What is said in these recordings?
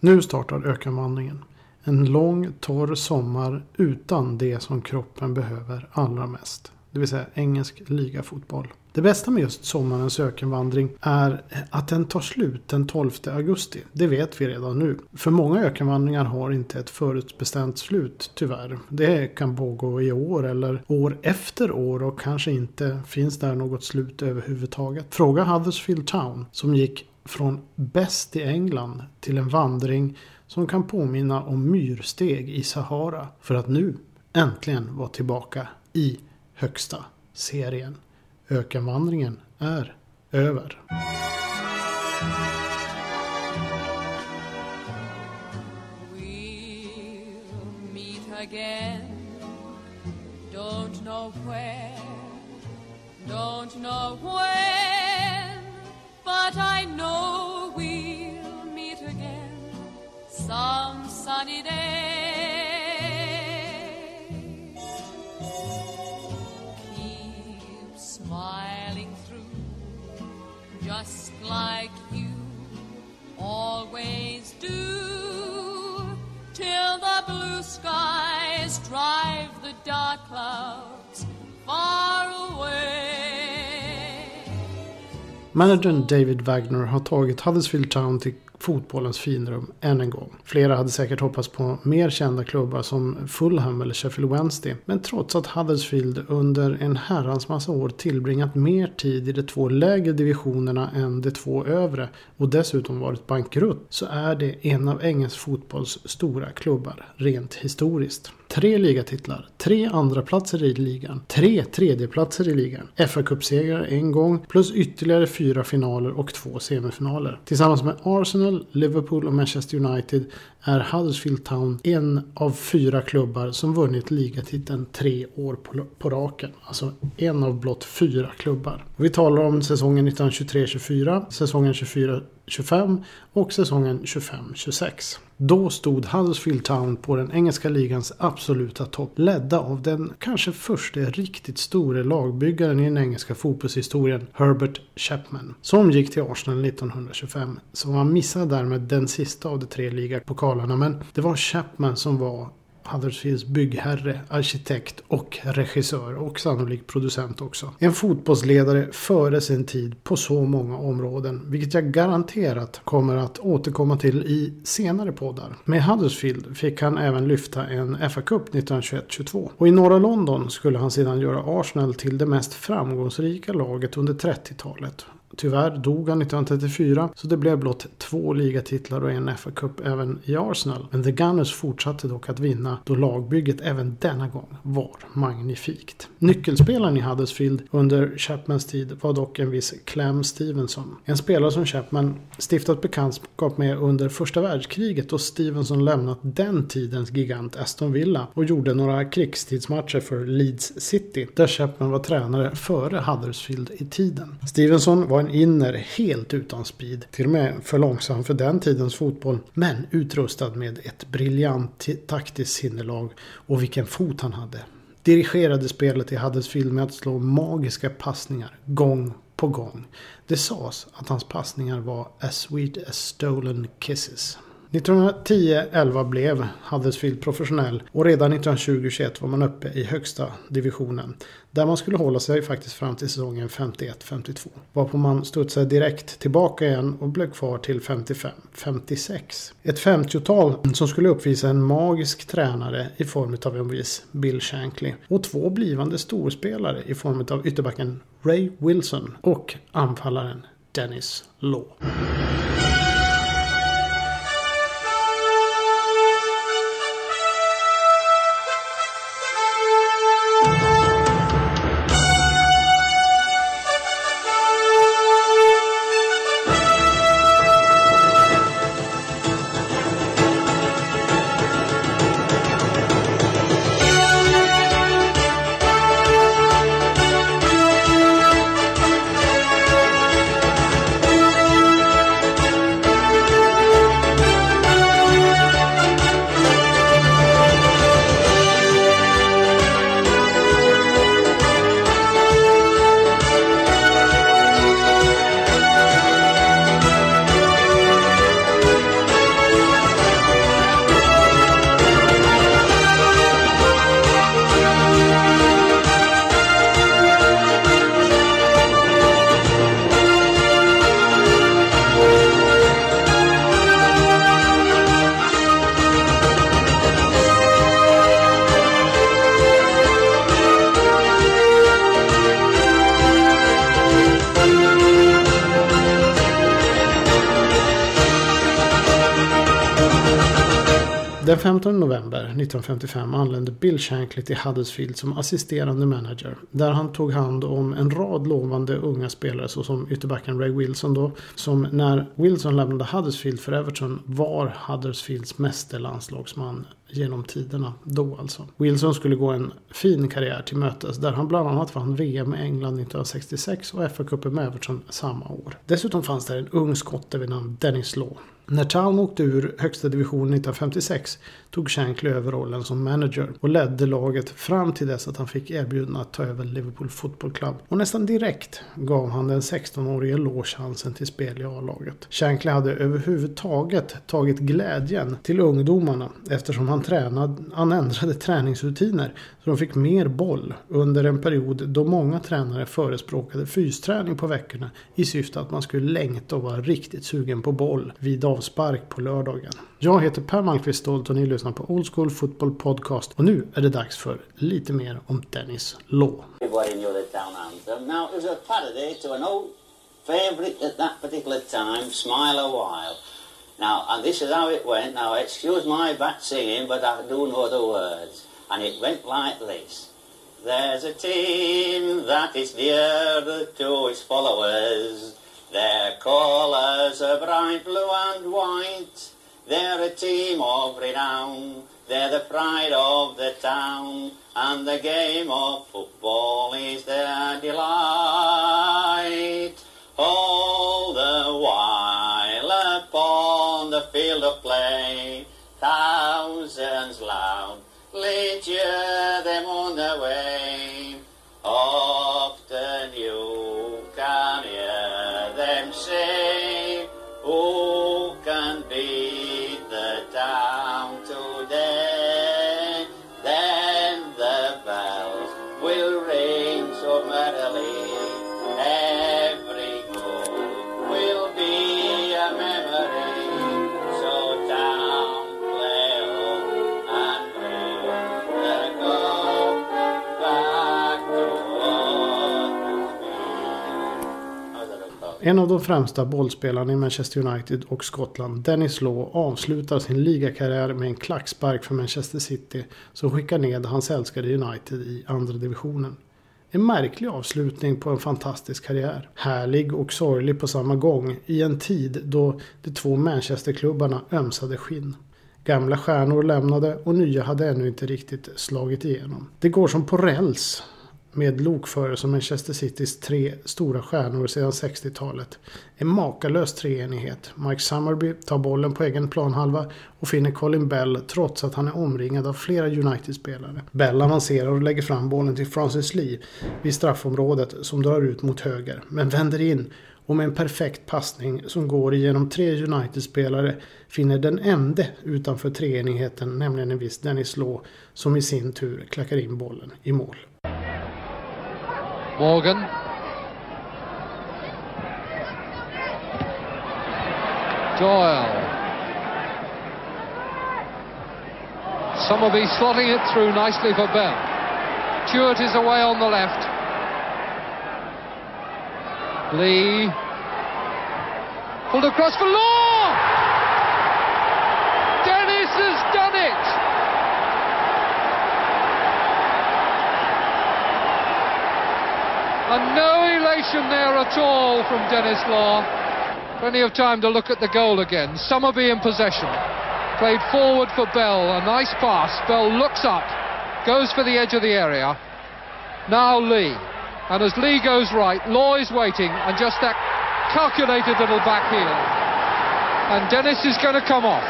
Nu startar ökenvandringen. En lång torr sommar utan det som kroppen behöver allra mest. Det vill säga engelsk ligafotboll. Det bästa med just sommarens ökenvandring är att den tar slut den 12 augusti. Det vet vi redan nu. För många ökenvandringar har inte ett förutbestämt slut tyvärr. Det kan pågå i år eller år efter år och kanske inte finns där något slut överhuvudtaget. Fråga Huddersfield Town som gick från bäst i England till en vandring som kan påminna om myrsteg i Sahara för att nu äntligen vara tillbaka i högsta serien. Ökenvandringen är över. We'll meet again. Don't know where, don't know where Managern David Wagner har tagit Huddersfield Town till fotbollens finrum än en gång. Flera hade säkert hoppats på mer kända klubbar som Fulham eller Sheffield Wednesday. Men trots att Huddersfield under en herrans massa år tillbringat mer tid i de två lägre divisionerna än de två övre och dessutom varit bankrutt så är det en av engelsk fotbolls stora klubbar rent historiskt. Tre ligatitlar, tre andraplatser i ligan, tre tredjeplatser i ligan, FA-cupsegrar en gång plus ytterligare fyra finaler och två semifinaler. Tillsammans med Arsenal, Liverpool och Manchester United är Huddersfield Town en av fyra klubbar som vunnit ligatiteln tre år på, på raken. Alltså en av blott fyra klubbar. Vi talar om säsongen 1923-24, säsongen 24-25 och säsongen 25-26. Då stod Huddersfield Town på den engelska ligans absoluta topp. Ledda av den kanske första riktigt store lagbyggaren i den engelska fotbollshistorien, Herbert Chapman. Som gick till Arsenal 1925. Så man missade därmed den sista av de tre ligapokalerna. Men det var Chapman som var Huddersfields byggherre, arkitekt och regissör och sannolikt producent också. En fotbollsledare före sin tid på så många områden, vilket jag garanterat kommer att återkomma till i senare poddar. Med Huddersfield fick han även lyfta en FA Cup 1921-22 och i norra London skulle han sedan göra Arsenal till det mest framgångsrika laget under 30-talet. Tyvärr dog han 1934 så det blev blott två ligatitlar och en FA Cup även i Arsenal. Men The Gunners fortsatte dock att vinna då lagbygget även denna gång var magnifikt. Nyckelspelaren i Huddersfield under Chapmans tid var dock en viss Clem Stevenson. En spelare som Chapman stiftat bekantskap med under första världskriget då Stevenson lämnat den tidens gigant Aston Villa och gjorde några krigstidsmatcher för Leeds City där Chapman var tränare före Huddersfield i tiden. Stevenson var en inner helt utan speed. Till och med för långsam för den tidens fotboll. Men utrustad med ett briljant taktiskt sinnelag. Och vilken fot han hade. Dirigerade spelet i Huddersfield med att slå magiska passningar gång på gång. Det sades att hans passningar var as sweet as stolen kisses. 1910-11 blev Huddersfield professionell och redan 1920-21 var man uppe i högsta divisionen. Där man skulle hålla sig faktiskt fram till säsongen 51-52. Varpå man studsade direkt tillbaka igen och blev kvar till 55-56. Ett 50-tal som skulle uppvisa en magisk tränare i form av en viss Bill Shankly. Och två blivande storspelare i form av ytterbacken Ray Wilson och anfallaren Dennis Law. 15 november 1955 anlände Bill Shankly till Huddersfield som assisterande manager. Där han tog hand om en rad lovande unga spelare såsom ytterbacken Ray Wilson då. Som när Wilson lämnade Huddersfield för Everton var Huddersfields meste landslagsman genom tiderna då alltså. Wilson skulle gå en fin karriär till mötes där han bland annat vann VM med England 1966 och FA-cupen med Everton samma år. Dessutom fanns där en ung skotte vid namn Dennis Law. När Town åkte ur högsta divisionen 1956 tog Shankly över rollen som manager och ledde laget fram till dess att han fick erbjudande att ta över Liverpool Football Club. Och nästan direkt gav han den 16-årige Law chansen till spel i A-laget. Shankly hade överhuvudtaget tagit glädjen till ungdomarna eftersom han, tränade, han ändrade träningsrutiner så de fick mer boll under en period då många tränare förespråkade fysträning på veckorna i syfte att man skulle längta och vara riktigt sugen på boll vid avspark på lördagen. Jag heter Per Malmqvist Stolt och ni lyssnar på Old School Football Podcast och nu är det dags för lite mer om Dennis Law. At that particular time, Smile a While. Now, and this is how it went. Now, excuse my bad singing, but I do know the words. And it went like this. There's a team that is dear to its followers. Their colours are bright blue and white. They're a team of renown. They're the pride of the town. And the game of football is their delight. All the while upon the field of play, thousands loudly cheer them on the way. Often you can hear them say, En av de främsta bollspelarna i Manchester United och Skottland, Dennis Law, avslutar sin ligakarriär med en klackspark för Manchester City som skickar ned hans älskade United i andra divisionen. En märklig avslutning på en fantastisk karriär. Härlig och sorglig på samma gång i en tid då de två Manchesterklubbarna ömsade skinn. Gamla stjärnor lämnade och nya hade ännu inte riktigt slagit igenom. Det går som på räls med lokförare som Manchester Citys tre stora stjärnor sedan 60-talet. En makalös treenighet. Mike Summerby tar bollen på egen planhalva och finner Colin Bell trots att han är omringad av flera United-spelare. Bell avancerar och lägger fram bollen till Francis Lee vid straffområdet som drar ut mot höger, men vänder in och med en perfekt passning som går igenom tre United-spelare finner den ende utanför treenigheten, nämligen en viss Dennis Law, som i sin tur klackar in bollen i mål. Morgan. Doyle. Summerby slotting it through nicely for Bell. Stewart is away on the left. Lee. Pulled across for Law! Dennis has done it! And no elation there at all from Dennis Law. Plenty of time to look at the goal again. Summerby in possession. Played forward for Bell. A nice pass. Bell looks up. Goes for the edge of the area. Now Lee. And as Lee goes right, Law is waiting. And just that calculated little back heel. And Dennis is going to come off.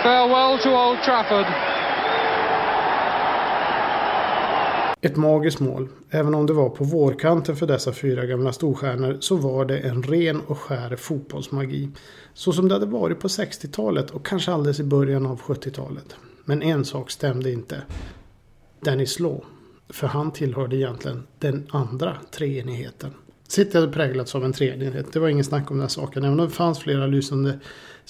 Farewell to Old Trafford. Ett magiskt mål. Även om det var på vårkanten för dessa fyra gamla storstjärnor så var det en ren och skär fotbollsmagi. Så som det hade varit på 60-talet och kanske alldeles i början av 70-talet. Men en sak stämde inte. Dennis Law. För han tillhörde egentligen den andra treenigheten. City hade präglats av en treenighet. Det var ingen snack om den saken. Även om det fanns flera lysande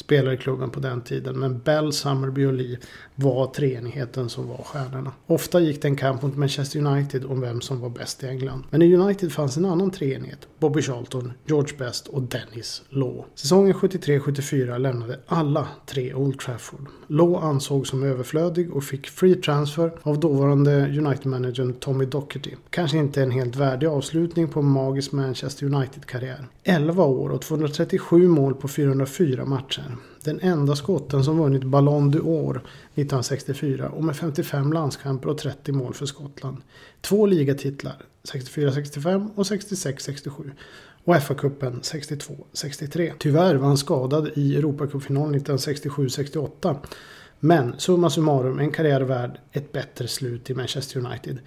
spelare i klubben på den tiden. Men Bell, Summerby och Lee var treenigheten som var stjärnorna. Ofta gick det en kamp mot Manchester United om vem som var bäst i England. Men i United fanns en annan treenighet. Bobby Charlton, George Best och Dennis Law. Säsongen 73-74 lämnade alla tre Old Trafford. Law ansågs som överflödig och fick free transfer av dåvarande United-managern Tommy Docherty. Kanske inte en helt värdig avslutning på en magisk Manchester United-karriär. 11 år och 237 mål på 404 matcher. Den enda skotten som vunnit Ballon d'Or 1964 och med 55 landskamper och 30 mål för Skottland. Två ligatitlar, 64-65 och 66-67 och FA-cupen 62-63. Tyvärr var han skadad i Europacupfinalen 1967-68. Men summa summarum en karriär värd ett bättre slut i Manchester United.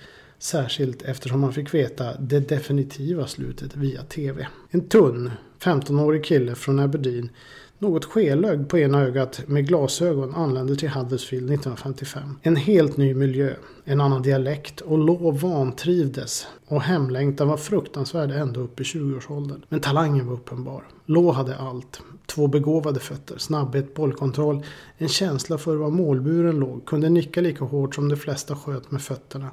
Särskilt eftersom man fick veta det definitiva slutet via TV. En tunn 15-årig kille från Aberdeen något skelögd på ena ögat med glasögon anlände till Huddersfield 1955. En helt ny miljö, en annan dialekt och Law vantrivdes och hemlängtan var fruktansvärd ända upp i 20-årsåldern. Men talangen var uppenbar. Law hade allt. Två begåvade fötter, snabbhet, bollkontroll, en känsla för var målburen låg, kunde nicka lika hårt som de flesta sköt med fötterna.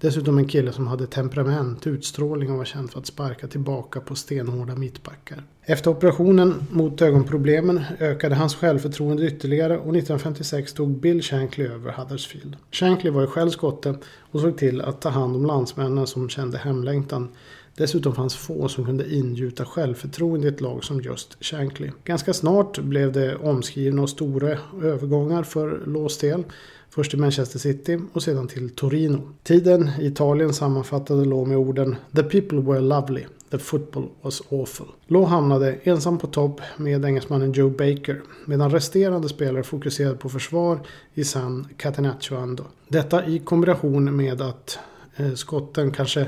Dessutom en kille som hade temperament, utstrålning och var känd för att sparka tillbaka på stenhårda mittbackar. Efter operationen mot ögonproblemen ökade hans självförtroende ytterligare och 1956 tog Bill Shankly över Huddersfield. Shankly var ju själv skotte och såg till att ta hand om landsmännen som kände hemlängtan. Dessutom fanns få som kunde ingjuta självförtroende i ett lag som just Shankly. Ganska snart blev det omskrivna och stora övergångar för Lås del. Först till Manchester City och sedan till Torino. Tiden i Italien sammanfattade Law med orden “The people were lovely, the football was awful”. Law hamnade ensam på topp med engelsmannen Joe Baker medan resterande spelare fokuserade på försvar i San Catenaccio Detta i kombination med att eh, skotten kanske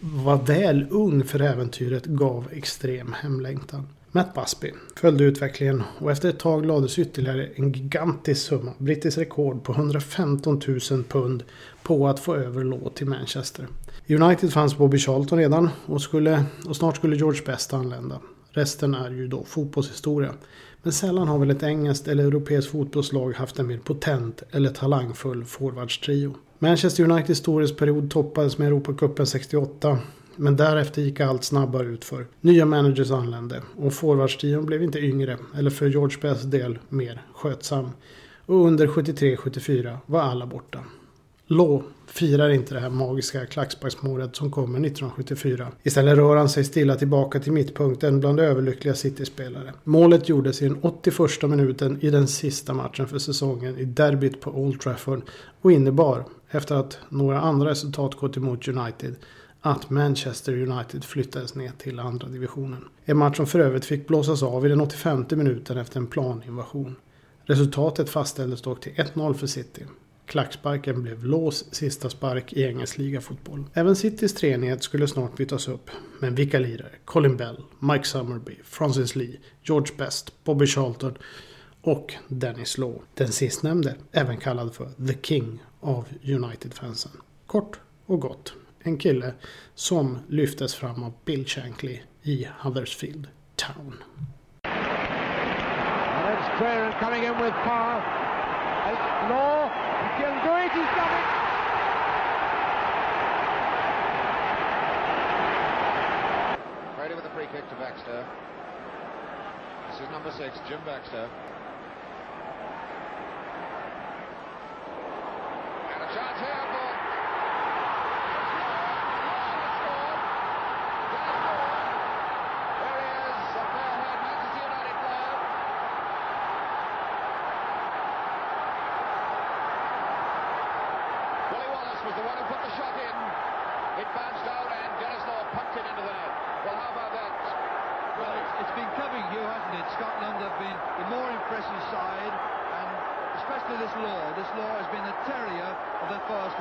var väl ung för äventyret gav extrem hemlängtan. Matt Busby följde utvecklingen och efter ett tag lades ytterligare en gigantisk summa, brittiskt rekord på 115 000 pund, på att få över Law till Manchester. I United fanns Bobby Charlton redan och, skulle, och snart skulle George Best anlända. Resten är ju då fotbollshistoria. Men sällan har väl ett engelskt eller europeiskt fotbollslag haft en mer potent eller talangfull forwardstrio. Manchester Uniteds storhetsperiod toppades med Europacupen 68 men därefter gick allt snabbare utför. Nya managers anlände och forwardstrion blev inte yngre, eller för George Bests del mer skötsam. Och under 73-74 var alla borta. Law firar inte det här magiska klacksparksmålet som kommer 1974. Istället rör han sig stilla tillbaka till mittpunkten bland överlyckliga City-spelare. Målet gjordes i den 81 minuten i den sista matchen för säsongen i derbyt på Old Trafford och innebar, efter att några andra resultat gått emot United, att Manchester United flyttades ner till andra divisionen. En match som för övrigt fick blåsas av i den 85 minuten efter en planinvasion. Resultatet fastställdes dock till 1-0 för City. Klacksparken blev Lås sista spark i engelsk ligafotboll. Även Citys treenighet skulle snart bytas upp. Men vilka lirare? Colin Bell, Mike Summerby, Francis Lee, George Best, Bobby Charlton och Dennis Law. Den sistnämnde, även kallad för The King av United-fansen. Kort och gott en kille som lyftes fram av Bill Shankly i Huddersfield Town. coming in with power. Law, Ready with the free kick to Baxter. This is number six, Jim Baxter. And a chance here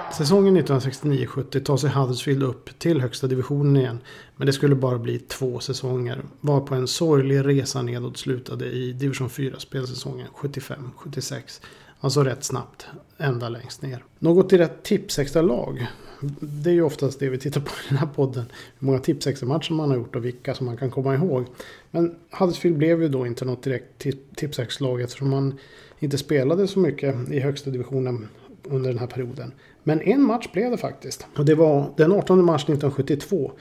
for Säsongen 1969-70 tar sig Huddersfield upp till högsta divisionen igen. Men det skulle bara bli två säsonger. Varpå en sorglig resa nedåt slutade i division 4 spelsäsongen 75-76. Alltså rätt snabbt, ända längst ner. Något direkt tipsextra lag. Det är ju oftast det vi tittar på i den här podden. Hur många tipsextra matcher man har gjort och vilka som man kan komma ihåg. Men Huddersfield blev ju då inte något direkt tipsextra lag eftersom man inte spelade så mycket i högsta divisionen under den här perioden. Men en match blev det faktiskt. Och det var den 18 mars 1972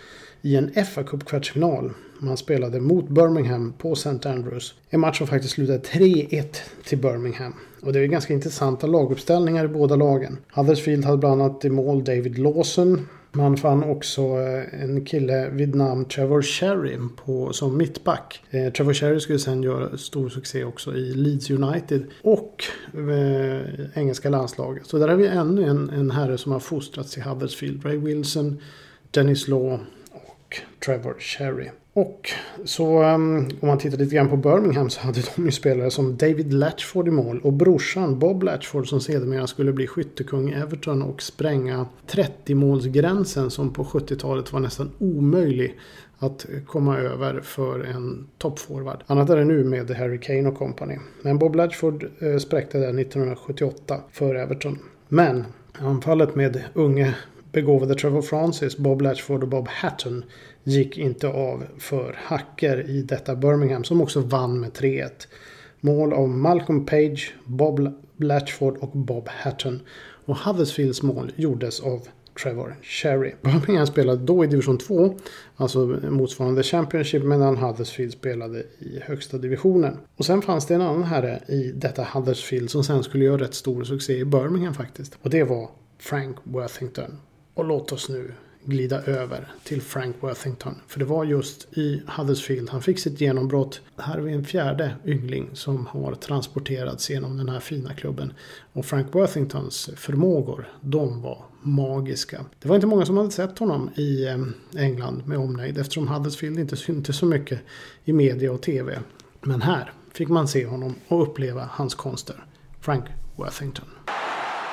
i en fa Cup kvartsfinal. Man spelade mot Birmingham på St. Andrews. En match som faktiskt slutade 3-1 till Birmingham. Och det är ganska intressanta laguppställningar i båda lagen. Huddersfield hade bland annat i mål David Lawson. Man fann också eh, en kille vid namn Trevor Sherry på, som mittback. Eh, Trevor Sherry skulle sen göra stor succé också i Leeds United och eh, engelska landslaget. Så där har vi ännu en, en herre som har fostrats i Huddersfield. Ray Wilson, Dennis Law och Trevor Cherry. Och så um, om man tittar lite grann på Birmingham så hade de ju spelare som David Latchford i mål och brorsan Bob Latchford som sedermera skulle bli skyttekung i Everton och spränga 30-målsgränsen som på 70-talet var nästan omöjlig att komma över för en toppforward. Annat är det nu med Harry Kane och company. Men Bob Latchford eh, spräckte det 1978 för Everton. Men anfallet med unge begåvade Trevor Francis, Bob Latchford och Bob Hatton gick inte av för hacker i detta Birmingham som också vann med 3-1. Mål av Malcolm Page, Bob Latchford och Bob Hatton. Och Huddersfields mål gjordes av Trevor Cherry. Birmingham spelade då i division 2, alltså motsvarande Championship, medan Huddersfield spelade i högsta divisionen. Och sen fanns det en annan herre i detta Huddersfield som sen skulle göra rätt stor succé i Birmingham faktiskt. Och det var Frank Worthington. Och låt oss nu glida över till Frank Worthington. För det var just i Huddersfield han fick sitt genombrott. Här har vi en fjärde yngling som har transporterats genom den här fina klubben. Och Frank Worthingtons förmågor, de var magiska. Det var inte många som hade sett honom i eh, England med omnejd eftersom Huddersfield inte syntes så mycket i media och tv. Men här fick man se honom och uppleva hans konster. Frank Worthington.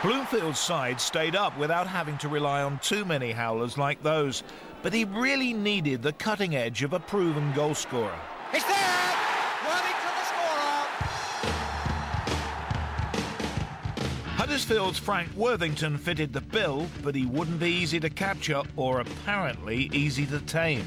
Bloomfield's side stayed up without having to rely on too many howlers like those, but he really needed the cutting edge of a proven goalscorer. It's there! Worthington the scorer! Huddersfield's Frank Worthington fitted the bill, but he wouldn't be easy to capture or apparently easy to tame.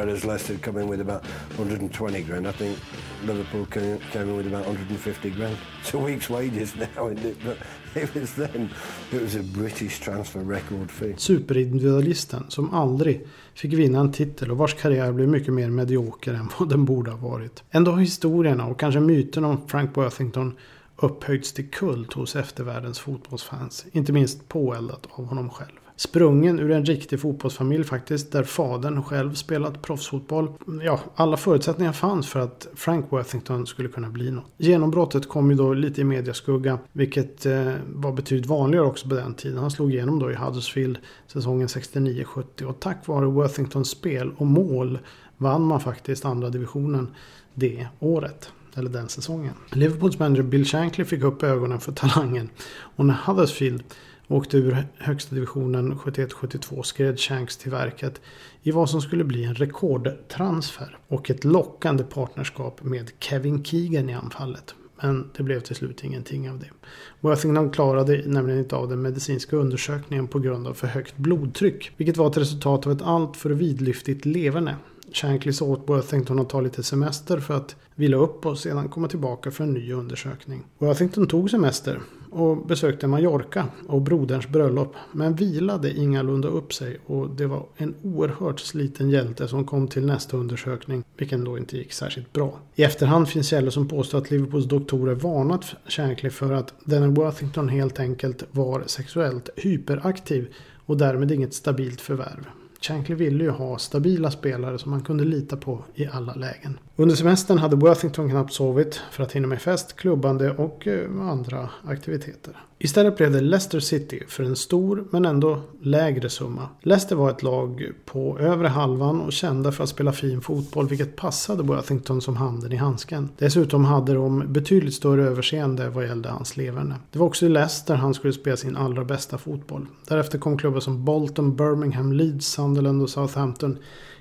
Whereas Leicester come in with about 120 grand. I think Liverpool came, came in with about 150 grand. It's a week's wages now, isn't it? But it was then, it was a British transfer record fee. Superindividualisten som aldrig fick vinna en titel och vars karriär blev mycket mer medioker än vad den borde ha varit. Ändå har historierna och kanske myten om Frank Worthington upphöjts till kult hos eftervärldens fotbollsfans. Inte minst påeldat av honom själv. Sprungen ur en riktig fotbollsfamilj faktiskt, där fadern själv spelat proffsfotboll. Ja, alla förutsättningar fanns för att Frank Worthington skulle kunna bli något. Genombrottet kom ju då lite i mediaskugga, vilket eh, var betydligt vanligare också på den tiden. Han slog igenom då i Huddersfield säsongen 69-70 och tack vare Worthingtons spel och mål vann man faktiskt andra divisionen det året eller den säsongen. Liverpools manager Bill Shankly fick upp ögonen för talangen och när Huddersfield åkte ur högsta divisionen 71-72 skred Shanks till verket i vad som skulle bli en rekordtransfer och ett lockande partnerskap med Kevin Keegan i anfallet. Men det blev till slut ingenting av det. Worthington klarade nämligen inte av den medicinska undersökningen på grund av för högt blodtryck. Vilket var ett resultat av ett alltför vidlyftigt leverne. Shankly sa åt Worthington att ta lite semester för att vila upp och sedan komma tillbaka för en ny undersökning. Worthington tog semester och besökte Mallorca och broderns bröllop. Men vilade ingalunda upp sig och det var en oerhört sliten hjälte som kom till nästa undersökning. Vilken då inte gick särskilt bra. I efterhand finns källor som påstår att Liverpools doktorer varnat Shankly för att denna Worthington helt enkelt var sexuellt hyperaktiv och därmed inget stabilt förvärv. Shankly ville ju ha stabila spelare som man kunde lita på i alla lägen. Under semestern hade Worthington knappt sovit för att hinna med fest, klubbande och eh, andra aktiviteter. Istället blev det Leicester City för en stor men ändå lägre summa. Leicester var ett lag på övre halvan och kända för att spela fin fotboll vilket passade Worthington som handen i handsken. Dessutom hade de betydligt större överseende vad gällde hans leverne. Det var också i Leicester han skulle spela sin allra bästa fotboll. Därefter kom klubbar som Bolton, Birmingham, Leeds, Sunderland och Southampton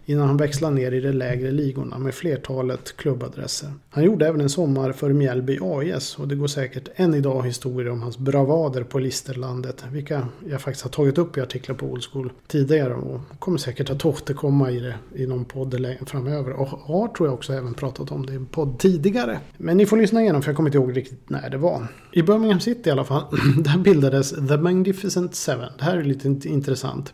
innan han växlade ner i de lägre ligorna med flertalet klubbadresser. Han gjorde även en sommar för Mjällby AIS och det går säkert än idag historier om hans bravader på Listerlandet, vilka jag faktiskt har tagit upp i artiklar på Old School tidigare och kommer säkert att återkomma i det i någon podd framöver och har tror jag också även pratat om det i en podd tidigare. Men ni får lyssna igenom för jag kommer inte ihåg riktigt när det var. I Birmingham City i alla fall, där bildades The Magnificent Seven. Det här är lite intressant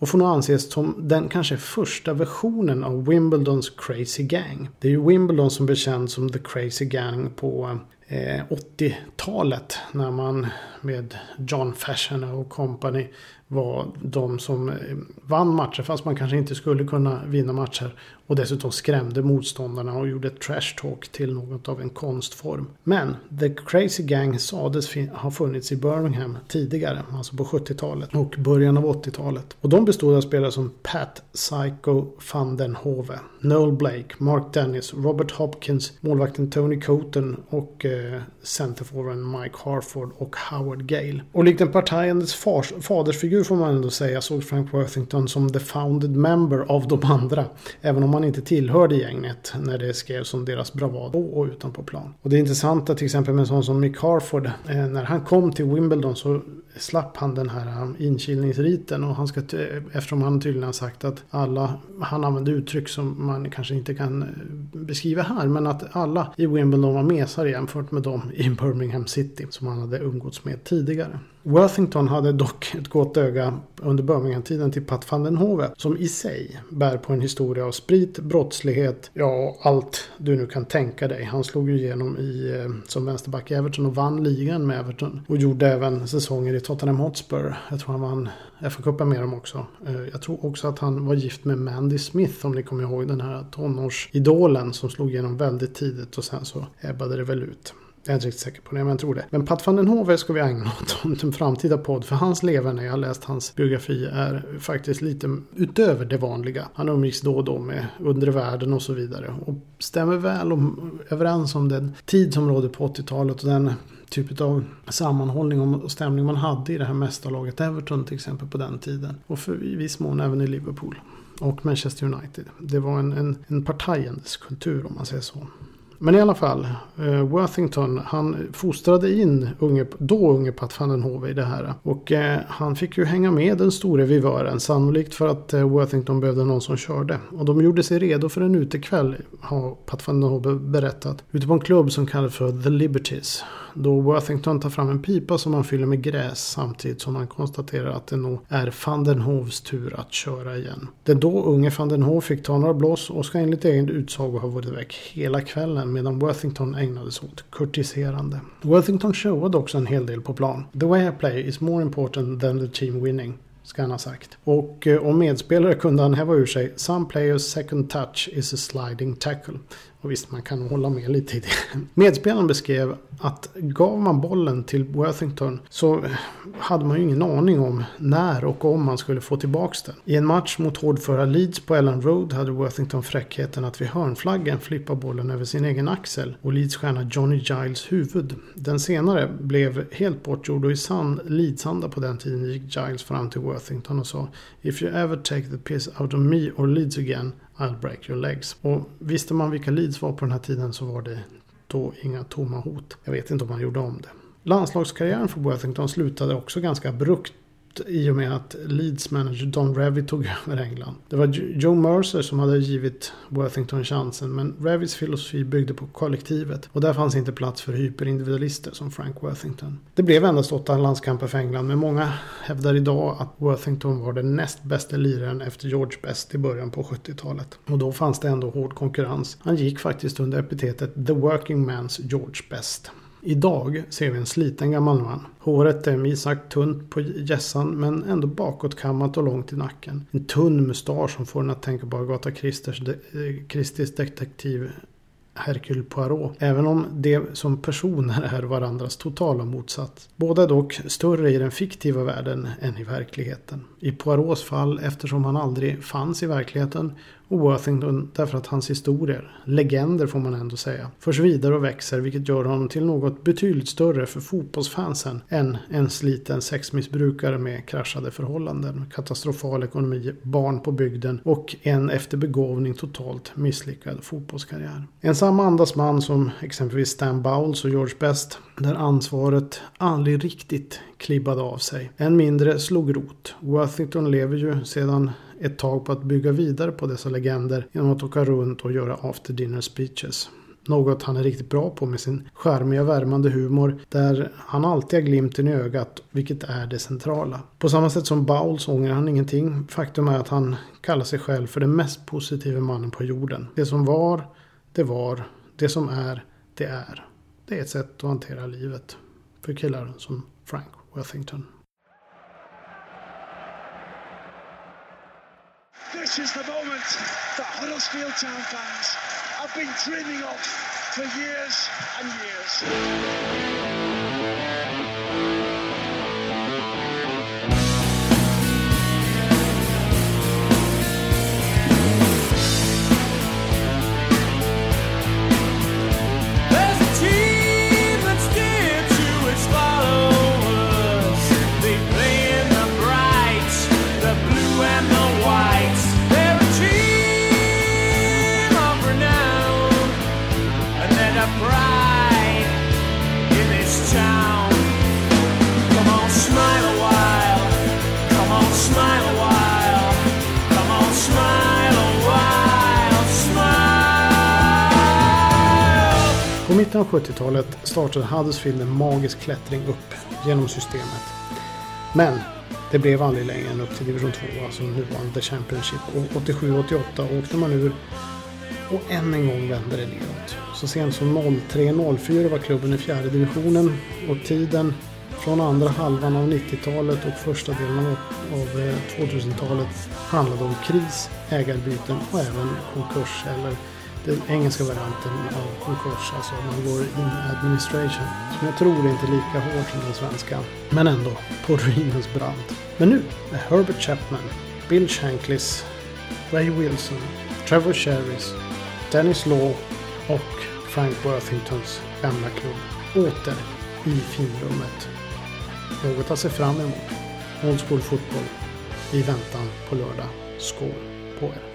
och får nog anses som den kanske första versionen av Wimbledons Crazy Gang. Det är ju Wimbledon som blir känd som The Crazy Gang på eh, 80-talet när man med John Fashion och company var de som eh, vann matcher fast man kanske inte skulle kunna vinna matcher. Och dessutom skrämde motståndarna och gjorde trash talk till något av en konstform. Men The Crazy Gang sades ha funnits i Birmingham tidigare, alltså på 70-talet och början av 80-talet. Och de bestod av spelare som Pat Psycho van den Hove, Noel Blake, Mark Dennis, Robert Hopkins, målvakten Tony Coton och eh, centerforwarden Mike Harford och Howard Gale. Och likt en partiandes fadersfigur får man ändå säga såg Frank Worthington som the founded member av de andra. Även om han inte tillhörde gänget när det skrevs om deras bravad på och utanpå plan. Och det är till exempel med en sån som Mick Harford, eh, när han kom till Wimbledon så slapp han den här um, inkilningsriten och han ska eftersom han tydligen har sagt att alla, han använde uttryck som man kanske inte kan eh, beskriva här, men att alla i Wimbledon var mesar jämfört med dem i Birmingham City som han hade umgåtts med tidigare. Worthington hade dock ett gott öga under Birmingham-tiden till Pat van den Hove som i sig bär på en historia av sprit, brottslighet, ja allt du nu kan tänka dig. Han slog ju igenom i, eh, som vänsterback i Everton och vann ligan med Everton och gjorde även säsonger i Tottenham Hotspur. Jag tror han vann FA-cupen med dem också. Eh, jag tror också att han var gift med Mandy Smith om ni kommer ihåg den här tonårsidolen som slog igenom väldigt tidigt och sen så ebbade det väl ut. Jag är inte riktigt säker på det, men jag tror det. Men Pat van den Hove ska vi ägna åt en framtida podd. För hans leverne, jag har läst hans biografi, är faktiskt lite utöver det vanliga. Han umgicks då och då med undre världen och så vidare. Och stämmer väl om, överens om den tid som rådde på 80-talet och den typ av sammanhållning och stämning man hade i det här mästarlaget Everton till exempel på den tiden. Och för i viss mån även i Liverpool. Och Manchester United. Det var en, en, en partajens kultur om man säger så. Men i alla fall, eh, Worthington han fostrade in unge, då unge Pat van den Hove i det här. Och eh, han fick ju hänga med den store vivören, sannolikt för att eh, Worthington behövde någon som körde. Och de gjorde sig redo för en utekväll, har Pat van den Hove berättat. Ute på en klubb som kallas för The Liberties då Worthington tar fram en pipa som han fyller med gräs samtidigt som han konstaterar att det nog är van den Hoves tur att köra igen. Den då unge van den Hove fick ta några blås och ska enligt egen utsago ha varit väck hela kvällen medan Worthington ägnade sig åt kurtiserande. Worthington showade också en hel del på plan. The way I play is more important than the team winning ska han ha sagt. Och eh, om medspelare kunde han häva ur sig Some players second touch is a sliding tackle. Och visst, man kan hålla med lite i det. Medspelaren beskrev att gav man bollen till Worthington så hade man ju ingen aning om när och om man skulle få tillbaka den. I en match mot hårdföra Leeds på Ellen Road hade Worthington fräckheten att vid hörnflaggen flippa bollen över sin egen axel och Leeds stjärna Johnny Giles huvud. Den senare blev helt bortgjord och i sann Leedsanda på den tiden gick Giles fram till Worthington och sa If you ever take the piss out of me or Leeds again I'll break your legs. Och visste man vilka Leeds var på den här tiden så var det då inga tomma hot. Jag vet inte om man gjorde om det. Landslagskarriären för Worthington slutade också ganska abrupt i och med att Leeds manager Don Revy tog över England. Det var Joe Mercer som hade givit Worthington chansen men Revys filosofi byggde på kollektivet och där fanns inte plats för hyperindividualister som Frank Worthington. Det blev endast åtta landskamper för England men många hävdar idag att Worthington var den näst bästa liraren efter George Best i början på 70-talet. Och då fanns det ändå hård konkurrens. Han gick faktiskt under epitetet The Working Man's George Best. Idag ser vi en sliten gammal man. Håret är minst sagt tunt på gässan men ändå bakåtkammat och långt i nacken. En tunn mustasch som får en att tänka på Agatha Christers de eh, detektiv Hercule Poirot. Även om de som personer är varandras totala motsats. Båda är dock större i den fiktiva världen än i verkligheten. I Poirots fall eftersom han aldrig fanns i verkligheten och Worthington därför att hans historier, legender får man ändå säga, förs vidare och växer vilket gör honom till något betydligt större för fotbollsfansen än en sliten sexmissbrukare med kraschade förhållanden, katastrofal ekonomi, barn på bygden och en efter begåvning totalt misslyckad fotbollskarriär. En samma andas man som exempelvis Stan Bowles och George Best där ansvaret aldrig riktigt klibbade av sig. Än mindre slog rot. Worthington lever ju sedan ett tag på att bygga vidare på dessa legender genom att åka runt och göra after dinner speeches. Något han är riktigt bra på med sin charmiga värmande humor där han alltid har glimten i ögat vilket är det centrala. På samma sätt som Bowles ångrar han ingenting. Faktum är att han kallar sig själv för den mest positiva mannen på jorden. Det som var, det var. Det som är, det är. Det är ett sätt att hantera livet. För killar som Frank Worthington. This is the moment that Huddersfield Town fans have been dreaming of for years and years. På mitten av 70-talet startade Huddersfield en magisk klättring upp genom systemet. Men det blev aldrig längre än upp till division 2, alltså nuvarande Championship. Och 87-88 åkte man ur och än en gång vände det neråt. Så sent som 03-04 var klubben i fjärde divisionen och tiden från andra halvan av 90-talet och första delen av 2000-talet eh, handlade om kris, ägarbyten och även konkurs eller den engelska varianten av konkurs, alltså man går in administration. Som jag tror är inte är lika hård som den svenska, men ändå på ruinens brant. Men nu är Herbert Chapman, Bill Shankleys, Ray Wilson, Trevor Sherris, Dennis Law och Frank Worthingtons gamla klubb åter i finrummet. Något att se fram emot. Old School Fotboll i väntan på lördag. Skål på er!